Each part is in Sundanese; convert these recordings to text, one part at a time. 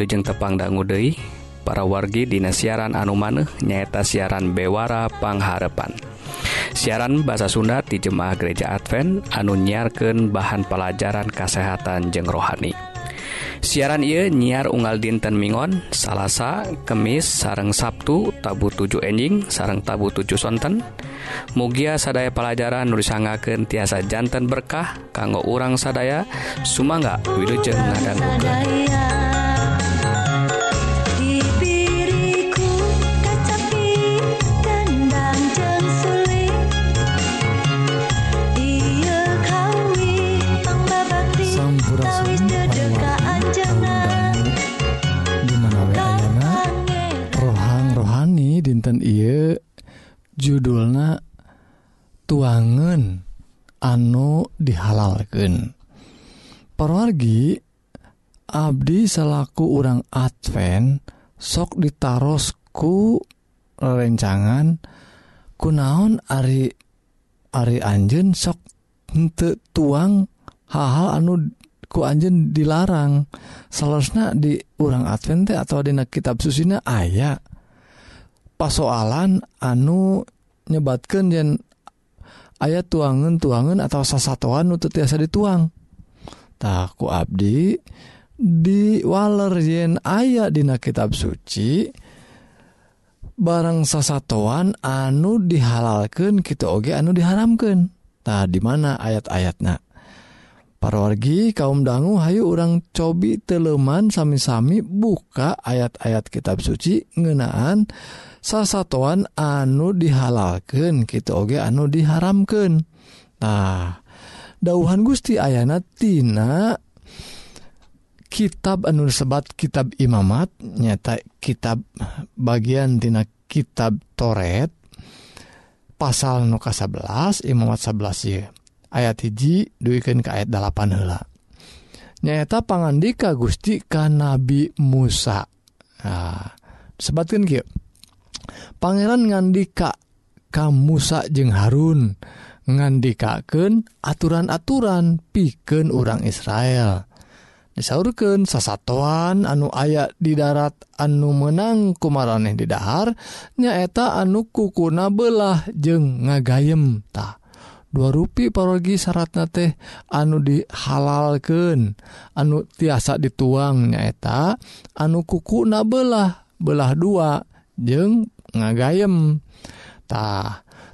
Wilujeng Tepangdanggu Dei para wargi Dina siaran anu maneh nyaeta siaran Bewara Pangharepan siaran bahasa Sunda di Jemaah Gereja Advent anu nyiarkan bahan pelajaran kesehatan jeng rohani. Siaran ia nyiar unggal dinten Mingon Salasa Kemis sareng Sabtu tabu 7 enjing sareng tabu 7 sonten. Mugia sadaya pelajaran nulisangaken tiasa jantan berkah kanggo urang sadaya Sumangga Wilujeng ngadangukeun Abdi selaku orang Advent sok ditarosku rencangan kunaon Ari Ari Anjen sok henteu tuang hal-hal anu ku Anjen dilarang. Seharusnya di orang Advent atau di kitab susina ayah pasoalan anu nyebatkan jen ayat tuangan tuangan atau sasatuan untuk tiasa dituang. Takku Abdi diwaler yen aya dina kitab suci barang sasatuan anu dihalalkan kita oge anu diharamkan tadi mana ayat-ayatnya? Parwargi kaum dangu Hayu orang cobi teleman sami-sami buka ayat-ayat kitab suci ngenaan sasatuan anu dihalalkan kita oge anu diharamkan nah dauhan Gusti ayanatina kitab anu sebat kitab imamat nyata kitab bagian tina kitab Toret pasal nuka 11 Imamat 11 ye ayat hiji duikan ke ayat 8 hela nyata pangandika Gusti ka Nabi Musa. Nah, sebatkan ki Pangeran ngandika ka Musa jeung Harun ngandikaken aturan-aturan piken orang Israel. disaurkan sasatoan anu ayat di darat anu menang kumaraneh didahar nyaeta anu kukuna belah jeng ngagayemtah dua rupi parogi syaratna teh anu dihalalken anu tiasa dituang nyaeta anu kukuna belah belah dua jeng ngagayemtah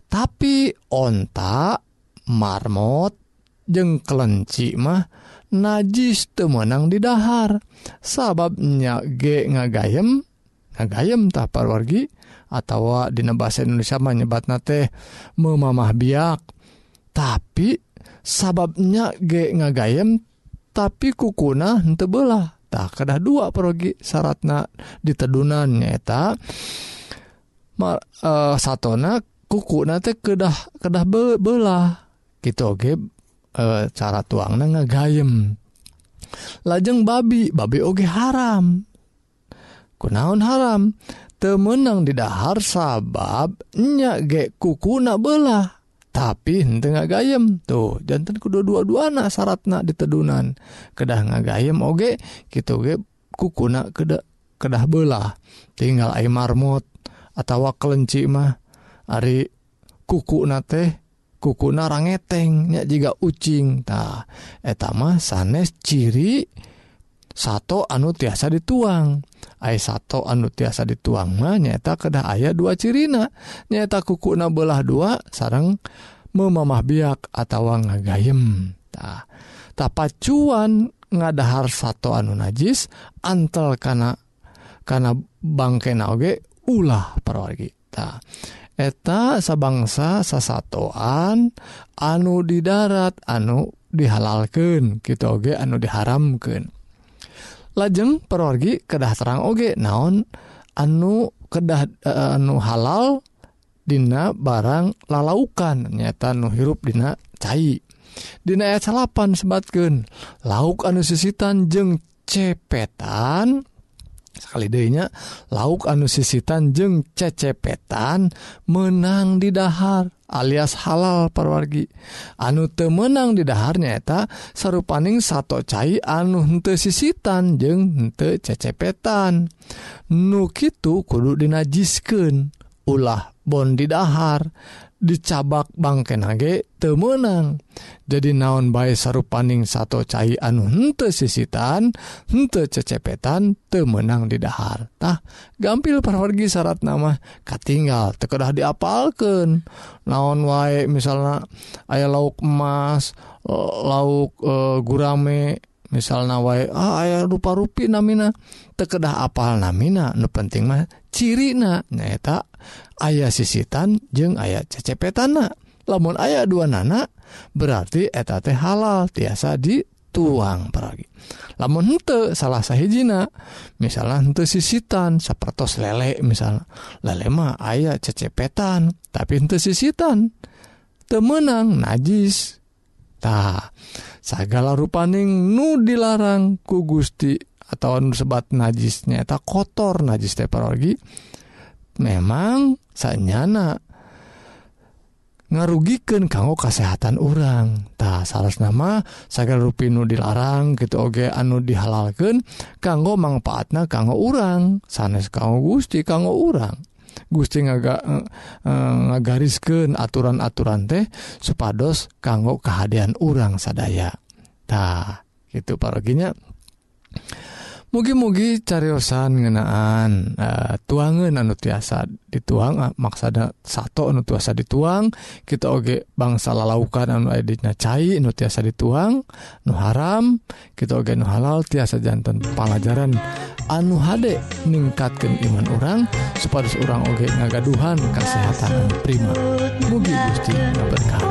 tapi ontak marmot jeng kelenci mah najis temenang didahar sababnya ge ngagayem ngagayem tak parwargi atau dina bahasa Indonesia menyebatna teh memamah biak. Tapi sababnya ge ngagayem tapi kukuna henteu belah tak kedah dua perogi syaratna ditedunan nyata Mal, uh, eh, satona kuku nate kedah kedah be, belah gitu oke okay. e, cara tuang ngagayem. Lajeng babi babi oge haram. Kunaon haram? Temenang didahar sabab nya ge kukuna belah. Tapi henteu ngagayem. Tuh jantan kudu dua-duana syaratna ditedunan kedah ngagayem oge gitu ge kukuna kedah kedah belah. Tinggal ai marmut atau kelenci mah. Ari kuku na teh kukuna rangetengnya ucing. Ta etama sanes ciri satu anu tiasa dituang. Ay satu anu tiasa dituang mah nyata kedah ayah dua cirina. Nyata kukuna belah dua sarang memamah biak atau ngagayem. Tah tapacuan ngadahar satu anu najis antel kana kana bangke naoge ulah perwargi tah eta sabangsa sasatoan anu di darat anu dihalalkan gitu oge anu diharamkan lajeng perorgi kedah terang oge naon? Anu kedah e, anu halal Dina barang lalaukan nyata nu hirup Dina cai. Dina ayat salapan sebatkeun. Lauk anu sisitan jeng cepetan sekali denya lauk anu sisitan jeung cecepetan menang didahar alias halal parwargi anu temenang didaharnyaeta sarupaning satu cair anu hente sisitan jeung hente cecepetan. Nukitu kudu dinajisken ulah Bon didahar dicabak bangke nage temenang jadi naon baik sarupaning satu cair anu hente sisitan hente cecepetan temenang didahartah gampil perwargi syarat nama katinggal tekedah diapalkan naon wae misalnya aya lauk emas eh, lauk eh, gurame misalnya wa ah, aya rupa-rupi namina tekedah apal namina nu penting mah ciri na ayah sisitan jeung ayat cecepetana lamun ayah dua nana berarti eta teh halal tiasa dituang peragi. Lamun hente salah sahijina misalnya hente sisitan sapertos lele misalnya. Lele mah ayah cecepetan tapi hente sisitan temenang najis. Tah segala rupaning nu dilarang ku Gusti atau sebat najisnya tak kotor najis teologi memang sanyana ngarugikan kanggo kesehatan orang tak salah nama segala rupi nu dilarang gitu oge anu dihalalkan kanggo manfaatna kanggo orang sanes kanggo Gusti kanggo orang Gusti ngaga eh, eh, uh, garisken aturan-aturan teh supados kanggo kehadian urang sadayatah itu paraginya mugi-mugi cariyosan ngenaan eh, uh, tuangan anu tiasa dituang ah, maksada satu anu tuasa dituang kita oge bangsa lalaukan anu editnya cair anu tiasa dituang nu haram kita oge nu halal tiasa jantan pelajaran anu hade ningkatkan iman orang supados orang oge ngagaduhan kesehatan prima. Mugi Gusti berkah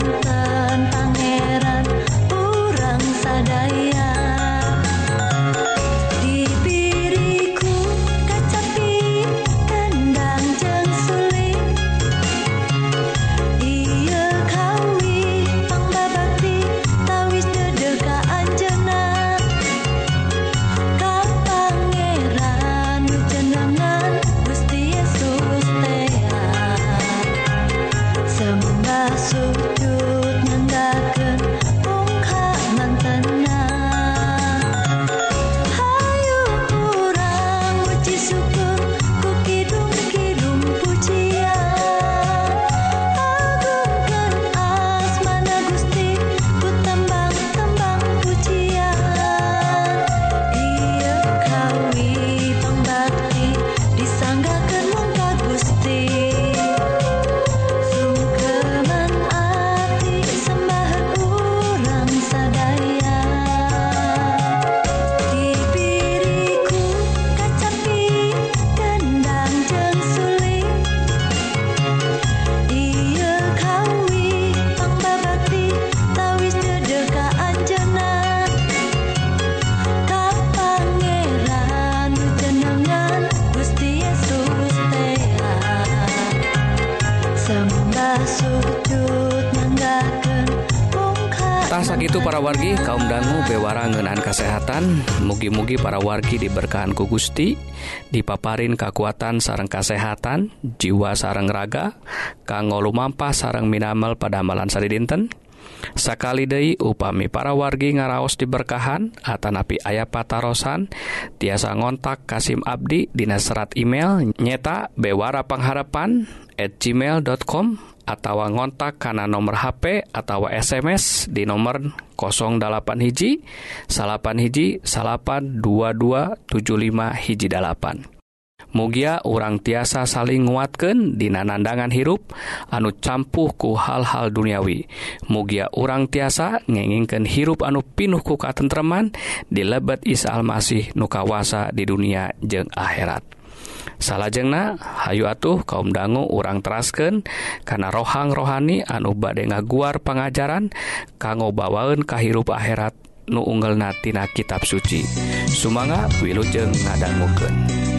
sun. Tuhan. Mugi-mugi para wargi diberkahanku Gusti dipaparin kekuatan sarang kasehatan jiwa sarang raga kanggo lumampah sarang minamal pada amalan sari dinten. Sakali Dei upami para wargi ngaraos diberkahan Atanapi ayah patarosan tiasa ngontak Kasim Abdi Dina serat email nyeta Bewara Pangharapan at gmail.com atawa ngontak karena nomor HP atau SMS di nomor 08 hiji salapan hiji salapan 2275 hiji dalapan Mugia urang tiasa saling nguatken dina nandangan hirup anu campuh ku hal-hal duniawi. Mugia urang tiasa ngengingken hirup anu pinuh ku katentreman di lebet Isa Almasih nukawasa di dunia jeung akhirat. salahjengna Hayu atuh kaum dangu urang terasken karena rohang rohani anu bade ngaguar pengajaran kanggo bawaun kahirup akhirat nu unggelnatina kitab suci Sumanga wilujeng ngadang muken.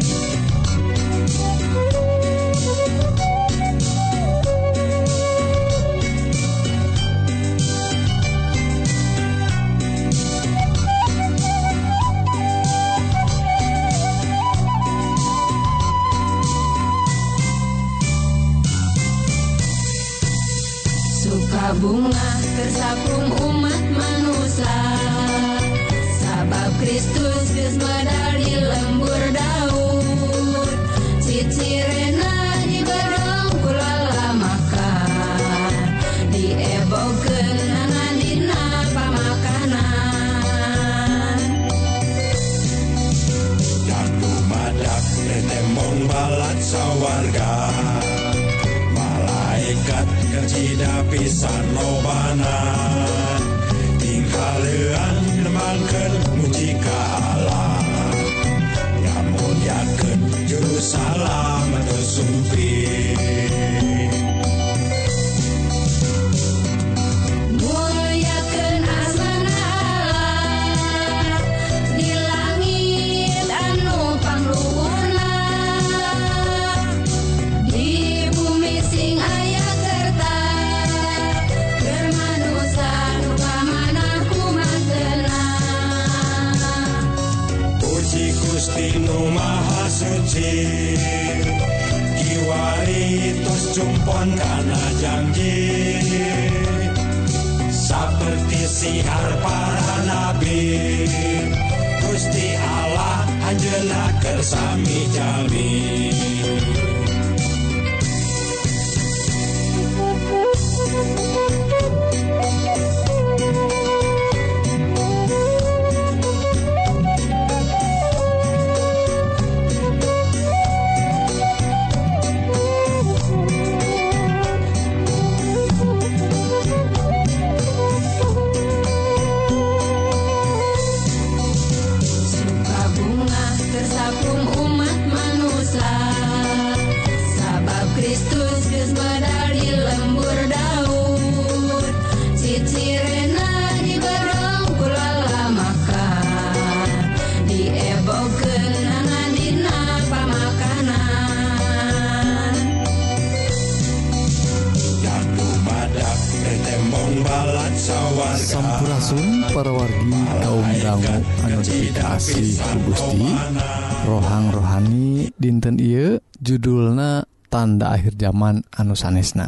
tanda akhir zaman anu sanesna.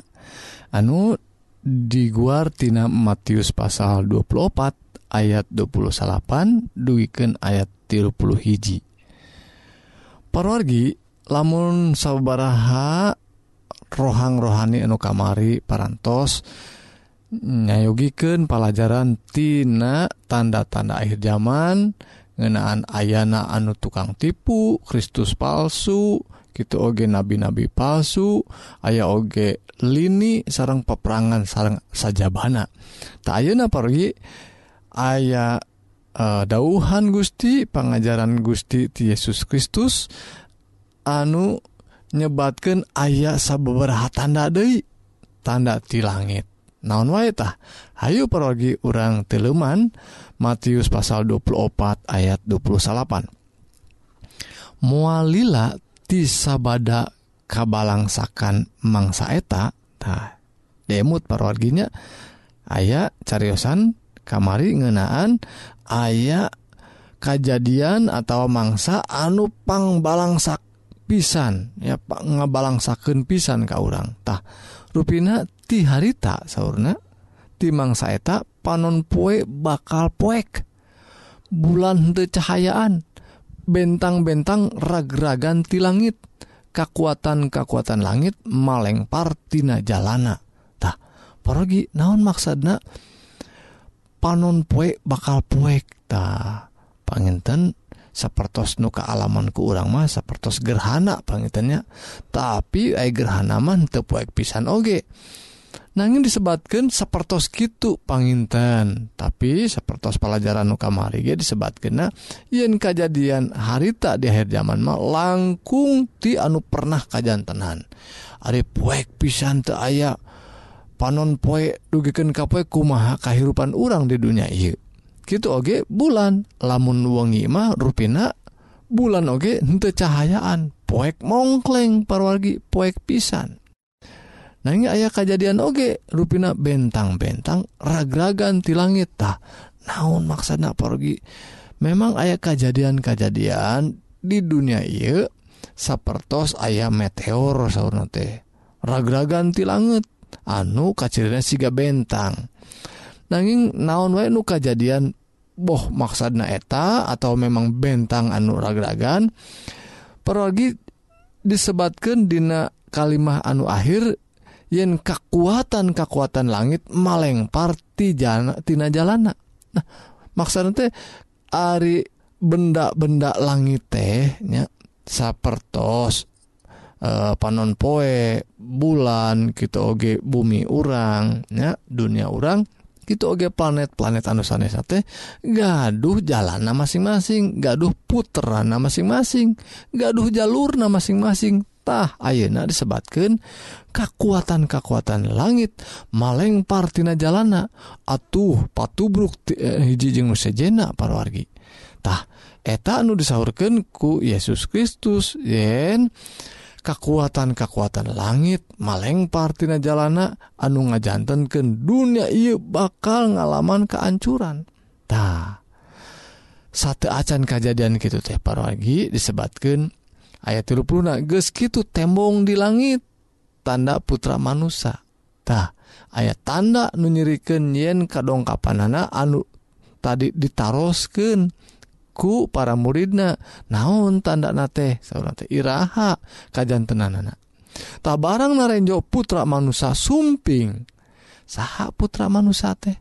Anu diguartina Matius pasal 24 ayat 28 duiken ayat tilu puluh hiji. Parwargi lamun sabaraha rohang rohani anu kamari parantos nyayogiken pelajarantina tanda-tanda akhir zaman ngenaan ayana anu tukang tipu Kristus palsu dan gitu oge nabi-nabi palsu aya oge lini sarang peperangan sarang sajabana. Tak ayeuna pergi aya uh, dauhan Gusti pengajaran Gusti ti Yesus Kristus anu nyebatkan ayah sababaraha tanda Dewi tanda ti langit. Naon waetah Ayu perogi urang teleman Matius pasal 24 ayat 28 mualila tisabada kabalangsakan mangsa eta tah demut parwarginya aya cariyosan kamari ngenaan aya kejadian atau mangsa anupang balangsak pisan ya Pak ngabalangsaken pisan ka urangtah ruina ti harita sauna tim mangsa eta panon poe bakal poek. Bulan teu cahayaan. bentang-bentang rag-ragan ti langit. Kekuatan-kakuatan langit maleng partina jalana. Tah pergi naon maksudna? Panon poek bakal puek tah. Panginten sapertos nu kealaman ke urang mah sapertos gerhana pangitannya tapi ay gerhana mah teu pisan oge. okay. nanging disebabkan sepertos gitu panginten. Tapi sepertos pelajaran nukamari disebat kena yen kejadian harita di akhir zaman mah langkung ti anu pernah kajantenan. Ari poek pisan te aya panon poe ka kapoe kumaha kahirupan urang di dunia ieu. Gitu oge bulan lamun wengi mah rupina bulan oge henteu cahayaan. Poek mongkleng parwargi poek pisan. Nah ini ayah kejadian oge rupina bentang-bentang ragragan ti langit tah. Naon maksana pergi memang ayah kejadian-kejadian di dunia ieu sapertos ayah meteor sauna teh. Ragragan ti langit anu kacirinya siga bentang. Nanging naon wae nu kejadian boh maksana eta atau memang bentang anu ragragan? Pergi disebatkan dina kalimah anu akhir yen kekuatan-kakuatan langit maleng partijanatina jalana. Nah maksud teh Ari benda-benda langit tehnya sapertos e, panon poe bulan kita oge bumi urang ya dunia urang gitu oge planet-planet anu sanes teh gaduh jalana masing-masing gaduh puterana masing-masing gaduh jalurna masing-masing. tah ayeuna disebatkan kekuatan-kakuatan langit maleng partina jalana. Atuh patubruk eh, hiji jeung nusejena parwargitah eta anu disaurkan ku Yesus Kristus yen kekuatan-kakuatan langit maleng partina jalana anu ngajantenken dunia ia bakal ngalaman keancurantah sate acan kejadian gitu teh parwargi disebatkan ayat 30 geus gitu tembong di langit tanda putra manusatah ayat tanda menyiriken yen kadongkapan anak anu tadi ditarosken ku para muridna. Naon tanda nate Iha kajjan iraha anak tak barang narenjo putra manusia sumping. Saha putra manusia teh?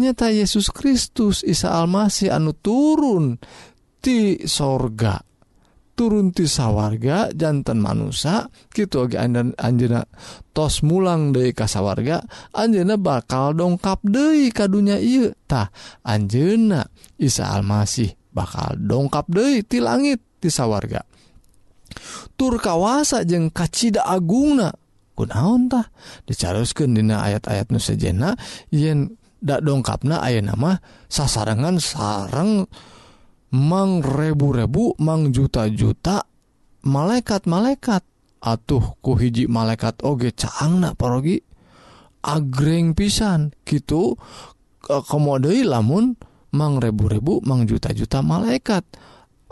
Nyata Yesus Kristus Isa Almasih anu turun di sorga. turun ti sawarga jantan manusia gitu dan Anjena tos mulang dari kasawarga Anjena bakal dongkap De kadunya tah Anjena Isa Almasih bakal dongkap deui ti langit ti sawarga. Tur kawasa jeng kacida Agungna. Kunaon tah? Dicaruskan Dina ayat-ayat nu sejenna yen da dongkapna aya nama sasarengan sareng mang rebu-rebu mang juta-juta malaikat-malaikat. Atuh ku hiji malaikat oge caangna parogi. Agreng pisan gitu komodei lamun mang rebu-rebu mang juta-juta malaikat.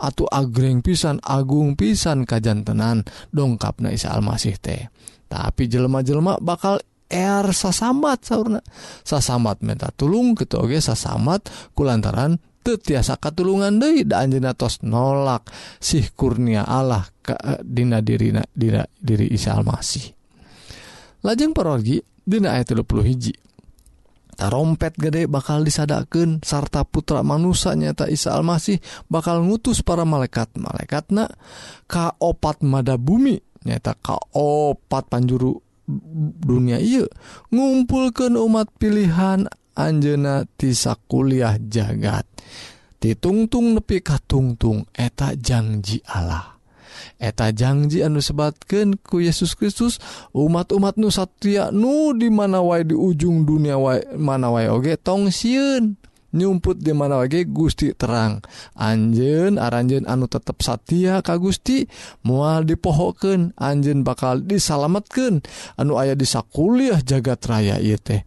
Atuh agreng pisan agung pisan kajantenan dongkapna Isa Almasih teh. Tapi jelema-jelema bakal er sasamat saurna. Sasamat minta tulung gitu oge sasamat kulantaran tiasa katulungan deui da anjeunna tos nolak. Sih kurnia Allah ka, dina diri dina diri Isa Almasih. Lajeng parorgi dina ayat 30 hiji. Tarompet gede bakal disadakeun sarta putra manusia nyata Isa Almasih bakal ngutus para malaikat malaikatna ka opat mada bumi. Nyata ka opat panjuru dunia iya ngumpulkan umat pilihan Anjena tisa kuliah jagat ditungtung nepi ka tungtung eta janji Allah. Eta janji anu sebatkan ku Yesus Kristus umat-umat nu Satria Nu di mana wae di ujung dunia wa mana wae oge tong siun nyumput di mana wage Gusti terang. Anjen aranjen anu tetap Satya Ka Gusti mual dipohoken Anjen bakal disalamatkan anu ayah disa kuliah jagat raya ieu teh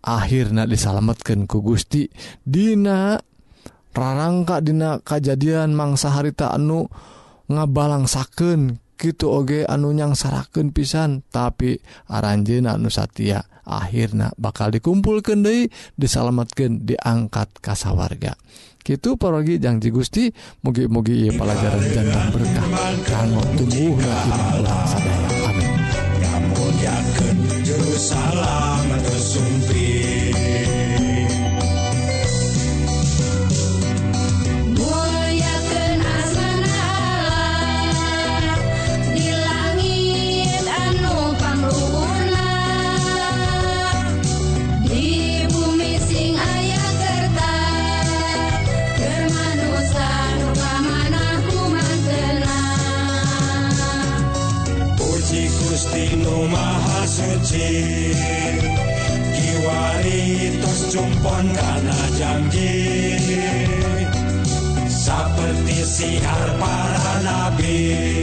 akhirnya disalamatkan ku Gusti. Dina rarangka dina kejadian mangsa harita anu ngabalangsaken gitu oge anu nyangsaraken pisan tapi aranjena anu Satya akhirnya bakal dikumpulkan Dei disalamatkan diangkat kasawarga gitu parogi janji Gusti mugi-mugi pelajaran jantan berkah kanggo tumbuh iman urang sadaya. Amin. Salam Rumaha suci Kiwari tos jumpon karena janji Seperti siar para nabi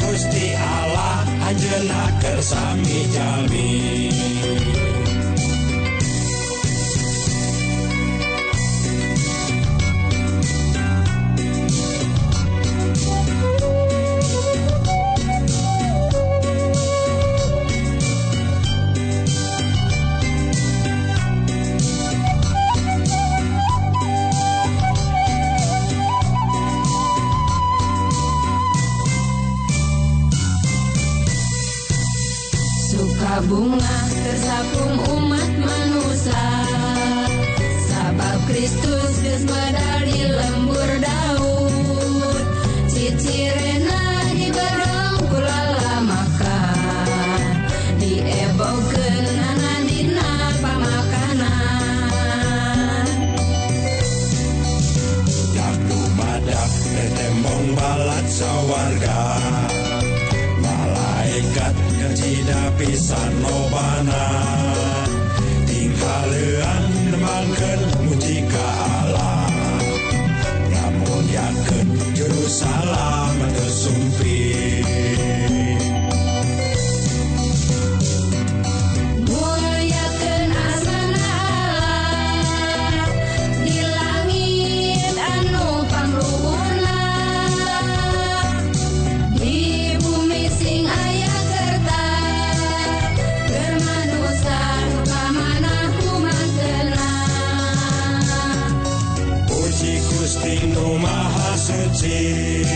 Gusti Allah anjena kersami jamin Tetembong balat sawarga. Malaikat kecida pisan lobana Tingkalean nemangkan mutika Allah. Namun yakin juru salam tersumpi pasir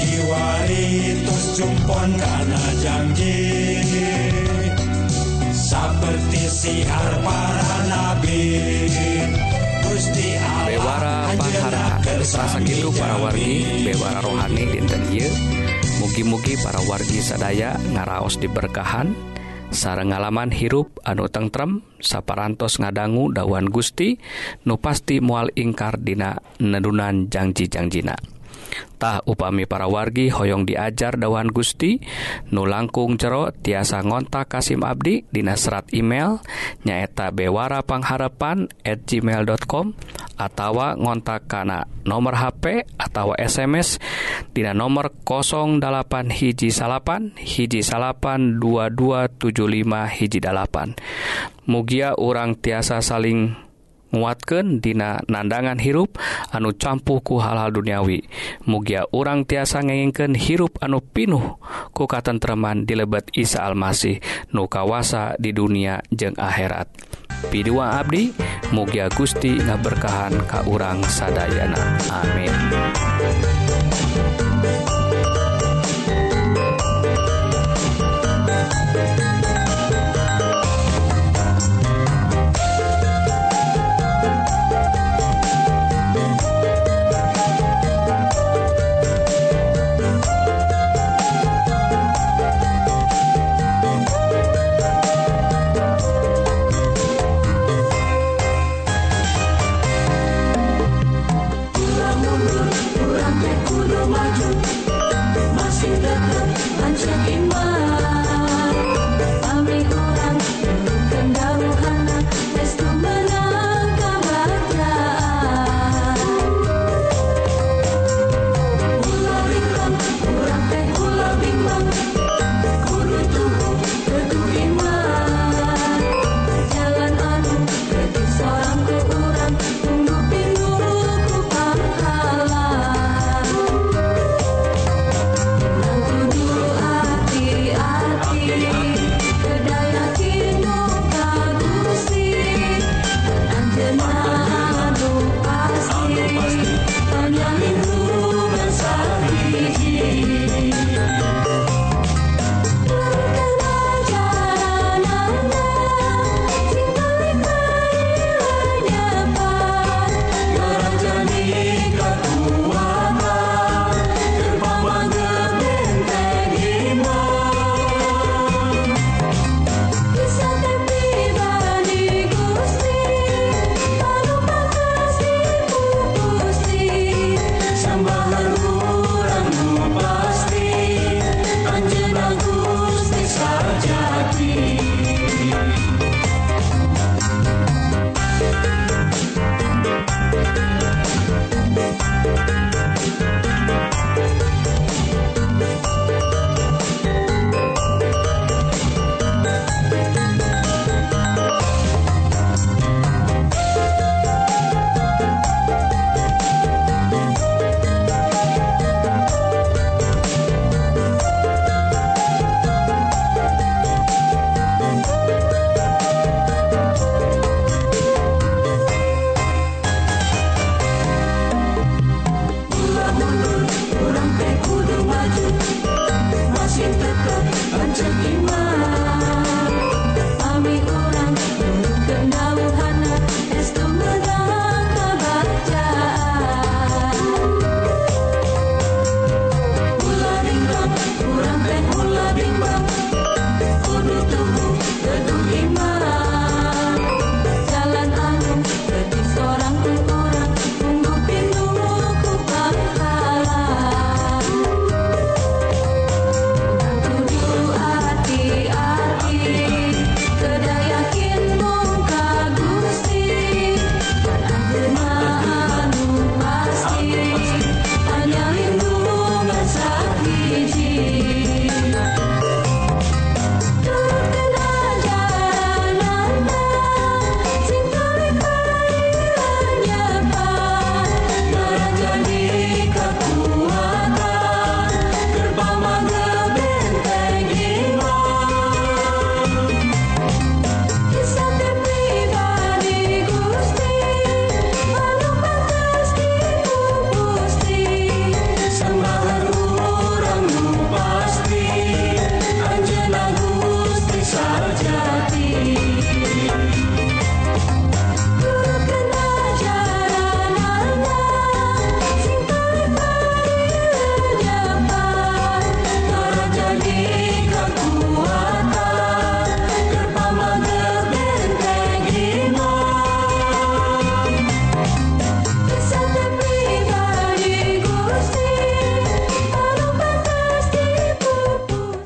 Kiwari tos jumpon kana janji Seperti siar para nabi Gusti Allah Bewara paharaan Serasa gitu para wargi Bewara rohani dinten ieu Mugi-mugi para wargi sadaya ngaraos diberkahan sarang ngalaman hirup anu tentrem saparantos ngadanggu dawan Gusti nu pasti mual ingkar dina nedunan janji-jangjina tah upami para wargi hoyong diajar dawan Gusti. Nu langkung jero tiasa ngontak Kasim Abdi Dina serat email nyaeta Bewara Pangharapan at gmail.com atawa ngontak kana nomor HP atau SMS Dina nomor 08 hiji salapan hiji salapan 2275 hiji dalapan. Mugia urang tiasa saling nguatkeun dina nandangan hirup anu campuhku hal-hal duniawi. Mugia urang tiasa ngengken hirup anu pinuh ku katentreman di lebet Isa Almasih nu kawasa di dunia jeng akhirat. Pidua Abdi mugia Gusti ngaberkahan ka urang sadayana. Amin.